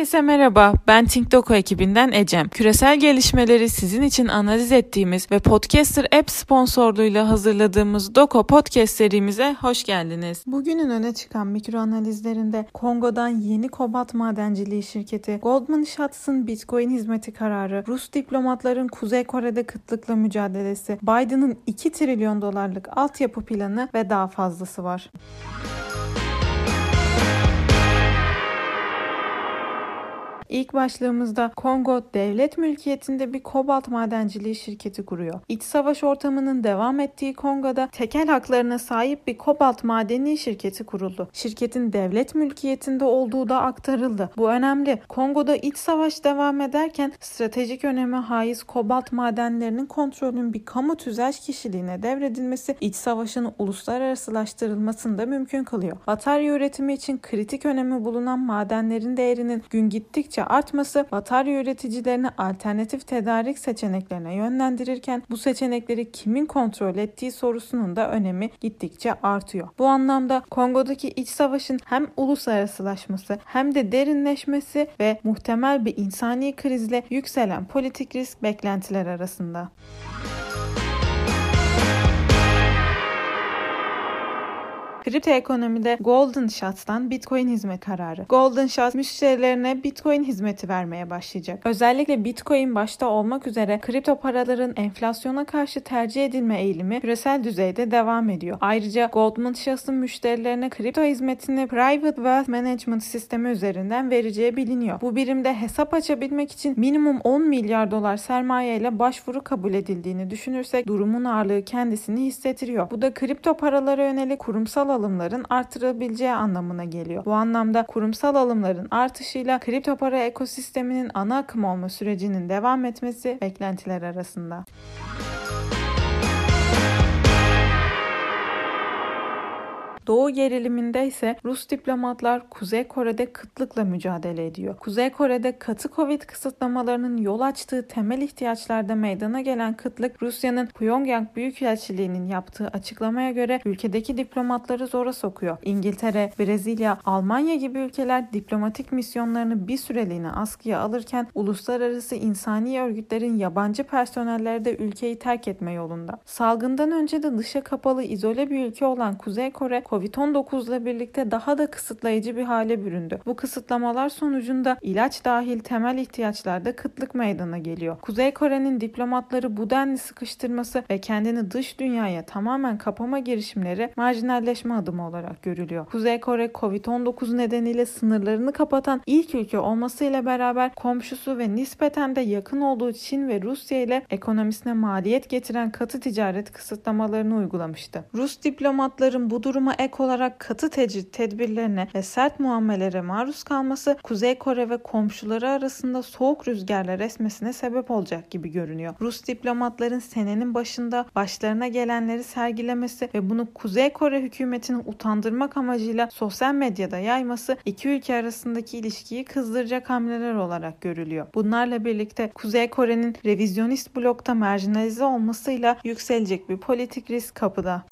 Herkese merhaba, ben TinkDoku ekibinden Ecem. Küresel gelişmeleri sizin için analiz ettiğimiz ve Podcaster App sponsorluğuyla hazırladığımız Doko Podcast serimize hoş geldiniz. Bugünün öne çıkan mikro analizlerinde Kongo'dan yeni kobalt madenciliği şirketi, Goldman Sachs'ın Bitcoin hizmeti kararı, Rus diplomatların Kuzey Kore'de kıtlıkla mücadelesi, Biden'ın 2 trilyon dolarlık altyapı planı ve daha fazlası var. İlk başlığımızda Kongo devlet mülkiyetinde bir kobalt madenciliği şirketi kuruyor. İç savaş ortamının devam ettiği Kongo'da tekel haklarına sahip bir kobalt madeni şirketi kuruldu. Şirketin devlet mülkiyetinde olduğu da aktarıldı. Bu önemli. Kongo'da iç savaş devam ederken stratejik öneme haiz kobalt madenlerinin kontrolünün bir kamu tüzel kişiliğine devredilmesi iç savaşın uluslararasılaştırılmasını da mümkün kılıyor. Batarya üretimi için kritik önemi bulunan madenlerin değerinin gün gittikçe gittikçe artması batarya üreticilerini alternatif tedarik seçeneklerine yönlendirirken bu seçenekleri kimin kontrol ettiği sorusunun da önemi gittikçe artıyor. Bu anlamda Kongo'daki iç savaşın hem uluslararasılaşması hem de derinleşmesi ve muhtemel bir insani krizle yükselen politik risk beklentiler arasında. Kripto ekonomide Golden Shots'tan Bitcoin hizmet kararı. Golden Shots müşterilerine Bitcoin hizmeti vermeye başlayacak. Özellikle Bitcoin başta olmak üzere kripto paraların enflasyona karşı tercih edilme eğilimi küresel düzeyde devam ediyor. Ayrıca Goldman Sachs'ın müşterilerine kripto hizmetini Private Wealth Management sistemi üzerinden vereceği biliniyor. Bu birimde hesap açabilmek için minimum 10 milyar dolar sermaye ile başvuru kabul edildiğini düşünürsek durumun ağırlığı kendisini hissettiriyor. Bu da kripto paralara yönelik kurumsal alımların artırabileceği anlamına geliyor. Bu anlamda kurumsal alımların artışıyla kripto para ekosisteminin ana akım olma sürecinin devam etmesi beklentiler arasında. Doğu geriliminde ise Rus diplomatlar Kuzey Kore'de kıtlıkla mücadele ediyor. Kuzey Kore'de katı Covid kısıtlamalarının yol açtığı temel ihtiyaçlarda meydana gelen kıtlık Rusya'nın Pyongyang Büyükelçiliği'nin yaptığı açıklamaya göre ülkedeki diplomatları zora sokuyor. İngiltere, Brezilya, Almanya gibi ülkeler diplomatik misyonlarını bir süreliğine askıya alırken uluslararası insani örgütlerin yabancı personelleri de ülkeyi terk etme yolunda. Salgından önce de dışa kapalı izole bir ülke olan Kuzey Kore Covid-19 ile birlikte daha da kısıtlayıcı bir hale büründü. Bu kısıtlamalar sonucunda ilaç dahil temel ihtiyaçlarda kıtlık meydana geliyor. Kuzey Kore'nin diplomatları bu denli sıkıştırması ve kendini dış dünyaya tamamen kapama girişimleri marjinalleşme adımı olarak görülüyor. Kuzey Kore Covid-19 nedeniyle sınırlarını kapatan ilk ülke olmasıyla beraber komşusu ve nispeten de yakın olduğu Çin ve Rusya ile ekonomisine maliyet getiren katı ticaret kısıtlamalarını uygulamıştı. Rus diplomatların bu duruma ek olarak katı tecrit tedbirlerine ve sert muamelelere maruz kalması Kuzey Kore ve komşuları arasında soğuk rüzgarlar esmesine sebep olacak gibi görünüyor. Rus diplomatların senenin başında başlarına gelenleri sergilemesi ve bunu Kuzey Kore hükümetini utandırmak amacıyla sosyal medyada yayması iki ülke arasındaki ilişkiyi kızdıracak hamleler olarak görülüyor. Bunlarla birlikte Kuzey Kore'nin revizyonist blokta marjinalize olmasıyla yükselecek bir politik risk kapıda.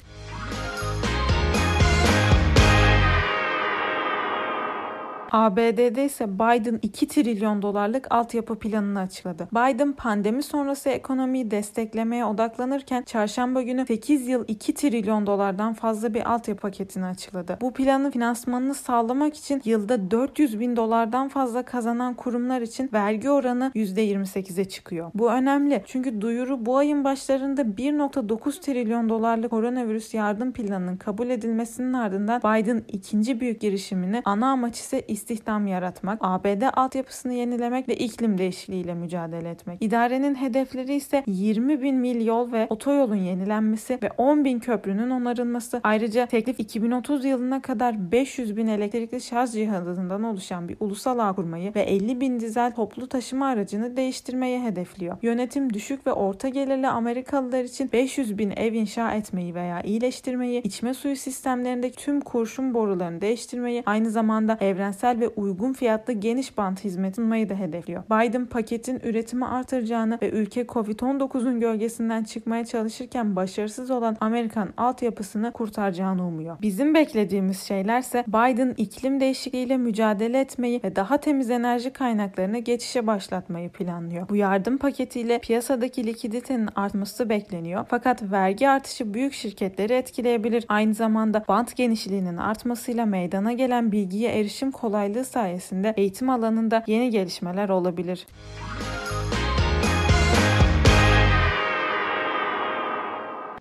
ABD'de ise Biden 2 trilyon dolarlık altyapı planını açıkladı. Biden pandemi sonrası ekonomiyi desteklemeye odaklanırken çarşamba günü 8 yıl 2 trilyon dolardan fazla bir altyapı paketini açıkladı. Bu planın finansmanını sağlamak için yılda 400 bin dolardan fazla kazanan kurumlar için vergi oranı %28'e çıkıyor. Bu önemli çünkü duyuru bu ayın başlarında 1.9 trilyon dolarlık koronavirüs yardım planının kabul edilmesinin ardından Biden ikinci büyük girişimini ana amaç ise istihdam yaratmak, ABD altyapısını yenilemek ve iklim değişikliğiyle mücadele etmek. İdarenin hedefleri ise 20 bin mil yol ve otoyolun yenilenmesi ve 10 bin köprünün onarılması. Ayrıca teklif 2030 yılına kadar 500 bin elektrikli şarj cihazından oluşan bir ulusal ağ kurmayı ve 50 bin dizel toplu taşıma aracını değiştirmeyi hedefliyor. Yönetim düşük ve orta gelirli Amerikalılar için 500 bin ev inşa etmeyi veya iyileştirmeyi, içme suyu sistemlerindeki tüm kurşun borularını değiştirmeyi, aynı zamanda evrensel evrensel ve uygun fiyatlı geniş bant hizmeti sunmayı da hedefliyor. Biden paketin üretimi artıracağını ve ülke Covid-19'un gölgesinden çıkmaya çalışırken başarısız olan Amerikan altyapısını kurtaracağını umuyor. Bizim beklediğimiz şeylerse Biden iklim değişikliğiyle mücadele etmeyi ve daha temiz enerji kaynaklarına geçişe başlatmayı planlıyor. Bu yardım paketiyle piyasadaki likiditenin artması bekleniyor. Fakat vergi artışı büyük şirketleri etkileyebilir. Aynı zamanda bant genişliğinin artmasıyla meydana gelen bilgiye erişim kolaylığı sayesinde eğitim alanında yeni gelişmeler olabilir.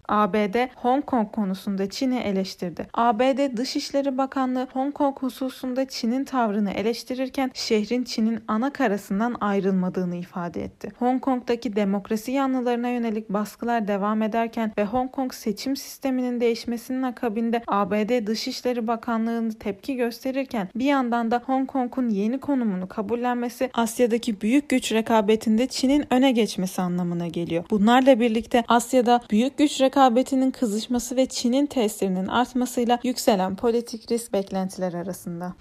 ABD Hong Kong konusunda Çin'i eleştirdi. ABD Dışişleri Bakanlığı Hong Kong hususunda Çin'in tavrını eleştirirken şehrin Çin'in ana karasından ayrılmadığını ifade etti. Hong Kong'daki demokrasi yanlılarına yönelik baskılar devam ederken ve Hong Kong seçim sisteminin değişmesinin akabinde ABD Dışişleri Bakanlığı'nın tepki gösterirken bir yandan da Hong Kong'un yeni konumunu kabullenmesi Asya'daki büyük güç rekabetinde Çin'in öne geçmesi anlamına geliyor. Bunlarla birlikte Asya'da büyük güç rekabetinde rekabetinin kızışması ve Çin'in tesirinin artmasıyla yükselen politik risk beklentiler arasında.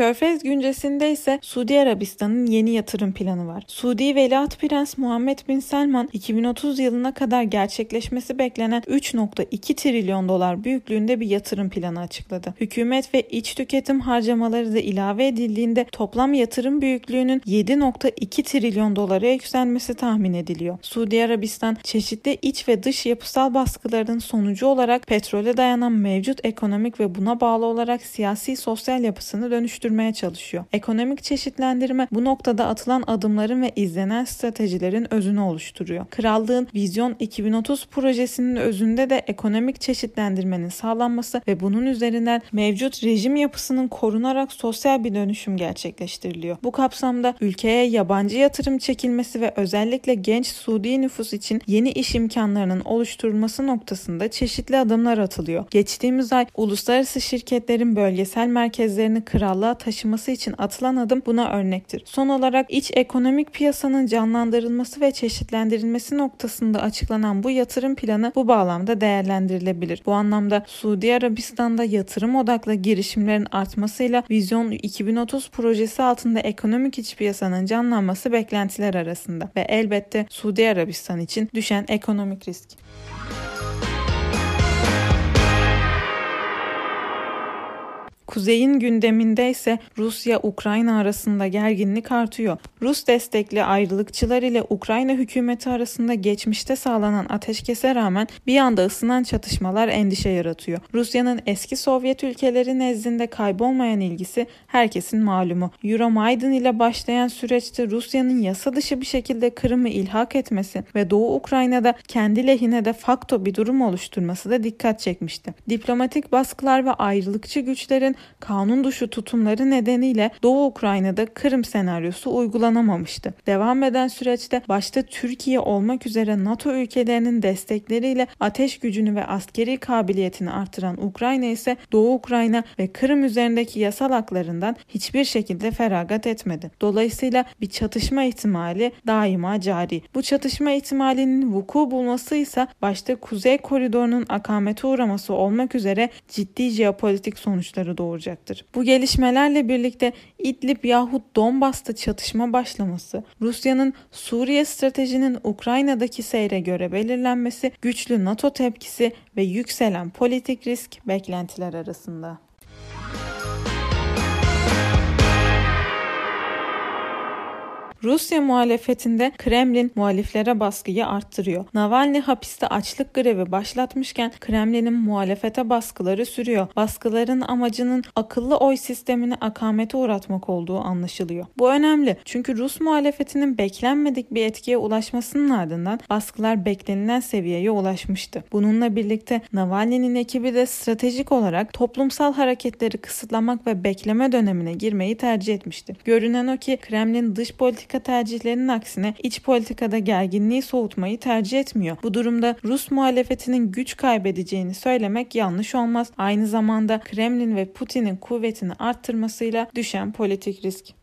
Körfez güncesinde ise Suudi Arabistan'ın yeni yatırım planı var. Suudi Veliaht Prens Muhammed Bin Selman 2030 yılına kadar gerçekleşmesi beklenen 3.2 trilyon dolar büyüklüğünde bir yatırım planı açıkladı. Hükümet ve iç tüketim harcamaları da ilave edildiğinde toplam yatırım büyüklüğünün 7.2 trilyon dolara yükselmesi tahmin ediliyor. Suudi Arabistan çeşitli iç ve dış yapısal baskıların sonucu olarak petrole dayanan mevcut ekonomik ve buna bağlı olarak siyasi sosyal yapısını dönüştürmeye dönüştürmeye çalışıyor. Ekonomik çeşitlendirme bu noktada atılan adımların ve izlenen stratejilerin özünü oluşturuyor. Krallığın Vizyon 2030 projesinin özünde de ekonomik çeşitlendirmenin sağlanması ve bunun üzerinden mevcut rejim yapısının korunarak sosyal bir dönüşüm gerçekleştiriliyor. Bu kapsamda ülkeye yabancı yatırım çekilmesi ve özellikle genç Suudi nüfus için yeni iş imkanlarının oluşturulması noktasında çeşitli adımlar atılıyor. Geçtiğimiz ay uluslararası şirketlerin bölgesel merkezlerini krallığa taşıması için atılan adım buna örnektir. Son olarak iç ekonomik piyasanın canlandırılması ve çeşitlendirilmesi noktasında açıklanan bu yatırım planı bu bağlamda değerlendirilebilir. Bu anlamda Suudi Arabistan'da yatırım odaklı girişimlerin artmasıyla Vizyon 2030 projesi altında ekonomik iç piyasanın canlanması beklentiler arasında ve elbette Suudi Arabistan için düşen ekonomik risk. Kuzeyin gündeminde ise Rusya-Ukrayna arasında gerginlik artıyor. Rus destekli ayrılıkçılar ile Ukrayna hükümeti arasında geçmişte sağlanan ateşkese rağmen bir anda ısınan çatışmalar endişe yaratıyor. Rusya'nın eski Sovyet ülkeleri nezdinde kaybolmayan ilgisi herkesin malumu. Euromaidan ile başlayan süreçte Rusya'nın yasa dışı bir şekilde Kırım'ı ilhak etmesi ve Doğu Ukrayna'da kendi lehine de fakto bir durum oluşturması da dikkat çekmişti. Diplomatik baskılar ve ayrılıkçı güçlerin kanun dışı tutumları nedeniyle Doğu Ukrayna'da Kırım senaryosu uygulanamamıştı. Devam eden süreçte başta Türkiye olmak üzere NATO ülkelerinin destekleriyle ateş gücünü ve askeri kabiliyetini artıran Ukrayna ise Doğu Ukrayna ve Kırım üzerindeki yasal haklarından hiçbir şekilde feragat etmedi. Dolayısıyla bir çatışma ihtimali daima cari. Bu çatışma ihtimalinin vuku bulması ise başta Kuzey Koridoru'nun akamete uğraması olmak üzere ciddi jeopolitik sonuçları doğurur doğuracaktır. Bu gelişmelerle birlikte İdlib yahut Donbas'ta çatışma başlaması, Rusya'nın Suriye stratejinin Ukrayna'daki seyre göre belirlenmesi, güçlü NATO tepkisi ve yükselen politik risk beklentiler arasında. Rusya muhalefetinde Kremlin muhaliflere baskıyı arttırıyor. Navalny hapiste açlık grevi başlatmışken Kremlin'in muhalefete baskıları sürüyor. Baskıların amacının akıllı oy sistemini akamete uğratmak olduğu anlaşılıyor. Bu önemli çünkü Rus muhalefetinin beklenmedik bir etkiye ulaşmasının ardından baskılar beklenilen seviyeye ulaşmıştı. Bununla birlikte Navalny'nin ekibi de stratejik olarak toplumsal hareketleri kısıtlamak ve bekleme dönemine girmeyi tercih etmişti. Görünen o ki Kremlin dış politika politika tercihlerinin aksine iç politikada gerginliği soğutmayı tercih etmiyor. Bu durumda Rus muhalefetinin güç kaybedeceğini söylemek yanlış olmaz. Aynı zamanda Kremlin ve Putin'in kuvvetini arttırmasıyla düşen politik risk.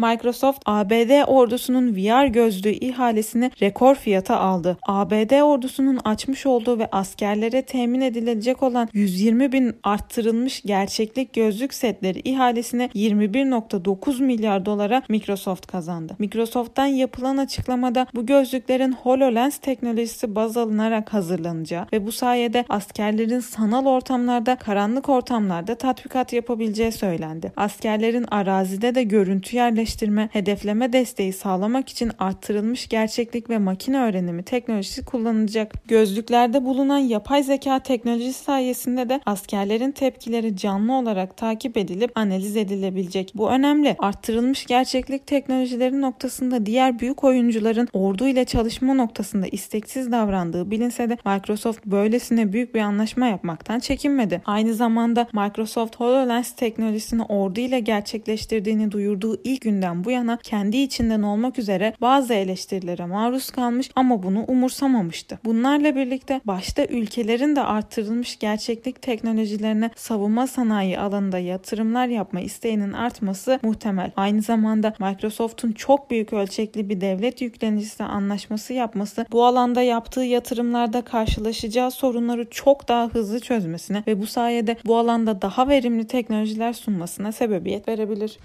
Microsoft ABD ordusunun VR gözlüğü ihalesini rekor fiyata aldı. ABD ordusunun açmış olduğu ve askerlere temin edilecek olan 120 bin arttırılmış gerçeklik gözlük setleri ihalesine 21.9 milyar dolara Microsoft kazandı. Microsoft'tan yapılan açıklamada bu gözlüklerin HoloLens teknolojisi baz alınarak hazırlanacağı ve bu sayede askerlerin sanal ortamlarda, karanlık ortamlarda tatbikat yapabileceği söylendi. Askerlerin arazide de görüntü yerleştirme, hedefleme desteği sağlamak için arttırılmış gerçeklik ve makine öğrenimi teknolojisi kullanılacak. Gözlüklerde bulunan yapay zeka teknolojisi sayesinde de askerlerin tepkileri canlı olarak takip edilip analiz edilebilecek. Bu önemli. Arttırılmış gerçeklik teknolojileri noktasında diğer büyük oyuncuların ordu ile çalışma noktasında isteksiz davrandığı bilinse de Microsoft böylesine büyük bir anlaşma yapmaktan çekinmedi. Aynı zamanda Microsoft HoloLens teknolojisini ordu ile gerçekleştirdiğini duyurduğu ilk günden bu yana kendi içinden olmak üzere bazı eleştirilere maruz kalmış ama bunu umursamamıştı. Bunlarla birlikte başta ülkelerin de arttırılmış gerçeklik teknolojilerine savunma sanayi alanında yatırımlar yapma isteğinin artması muhtemel. Aynı zamanda Microsoft'un çok büyük ölçekli bir devlet yüklenicisi anlaşması yapması bu alanda yaptığı yatırımlarda karşılaşacağı sorunları çok daha hızlı çözmesine ve bu sayede bu alanda daha verimli teknolojiler sunmasına sebebiyet verebilir.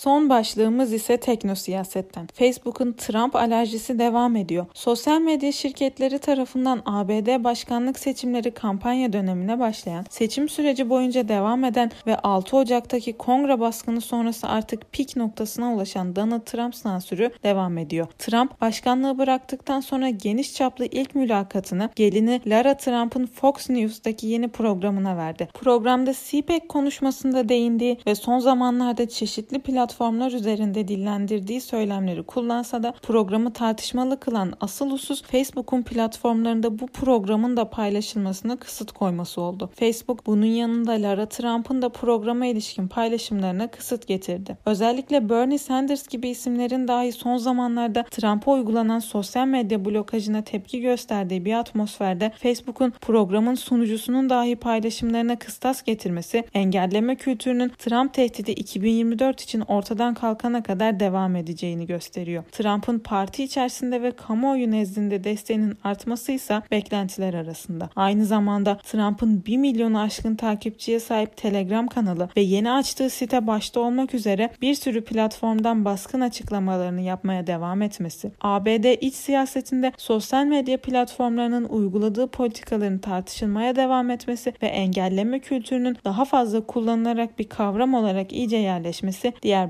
Son başlığımız ise teknosiyasetten. Facebook'un Trump alerjisi devam ediyor. Sosyal medya şirketleri tarafından ABD başkanlık seçimleri kampanya dönemine başlayan, seçim süreci boyunca devam eden ve 6 Ocak'taki kongre baskını sonrası artık pik noktasına ulaşan Donald Trump sansürü devam ediyor. Trump başkanlığı bıraktıktan sonra geniş çaplı ilk mülakatını gelini Lara Trump'ın Fox News'taki yeni programına verdi. Programda CPAC konuşmasında değindiği ve son zamanlarda çeşitli platformlarda platformlar üzerinde dillendirdiği söylemleri kullansa da programı tartışmalı kılan asıl husus Facebook'un platformlarında bu programın da paylaşılmasına kısıt koyması oldu. Facebook bunun yanında Lara Trump'ın da programa ilişkin paylaşımlarına kısıt getirdi. Özellikle Bernie Sanders gibi isimlerin dahi son zamanlarda Trump'a uygulanan sosyal medya blokajına tepki gösterdiği bir atmosferde Facebook'un programın sunucusunun dahi paylaşımlarına kıstas getirmesi, engelleme kültürünün Trump tehdidi 2024 için ortadan kalkana kadar devam edeceğini gösteriyor. Trump'ın parti içerisinde ve kamuoyu nezdinde desteğinin artması ise beklentiler arasında. Aynı zamanda Trump'ın 1 milyonu aşkın takipçiye sahip Telegram kanalı ve yeni açtığı site başta olmak üzere bir sürü platformdan baskın açıklamalarını yapmaya devam etmesi, ABD iç siyasetinde sosyal medya platformlarının uyguladığı politikaların tartışılmaya devam etmesi ve engelleme kültürünün daha fazla kullanılarak bir kavram olarak iyice yerleşmesi diğer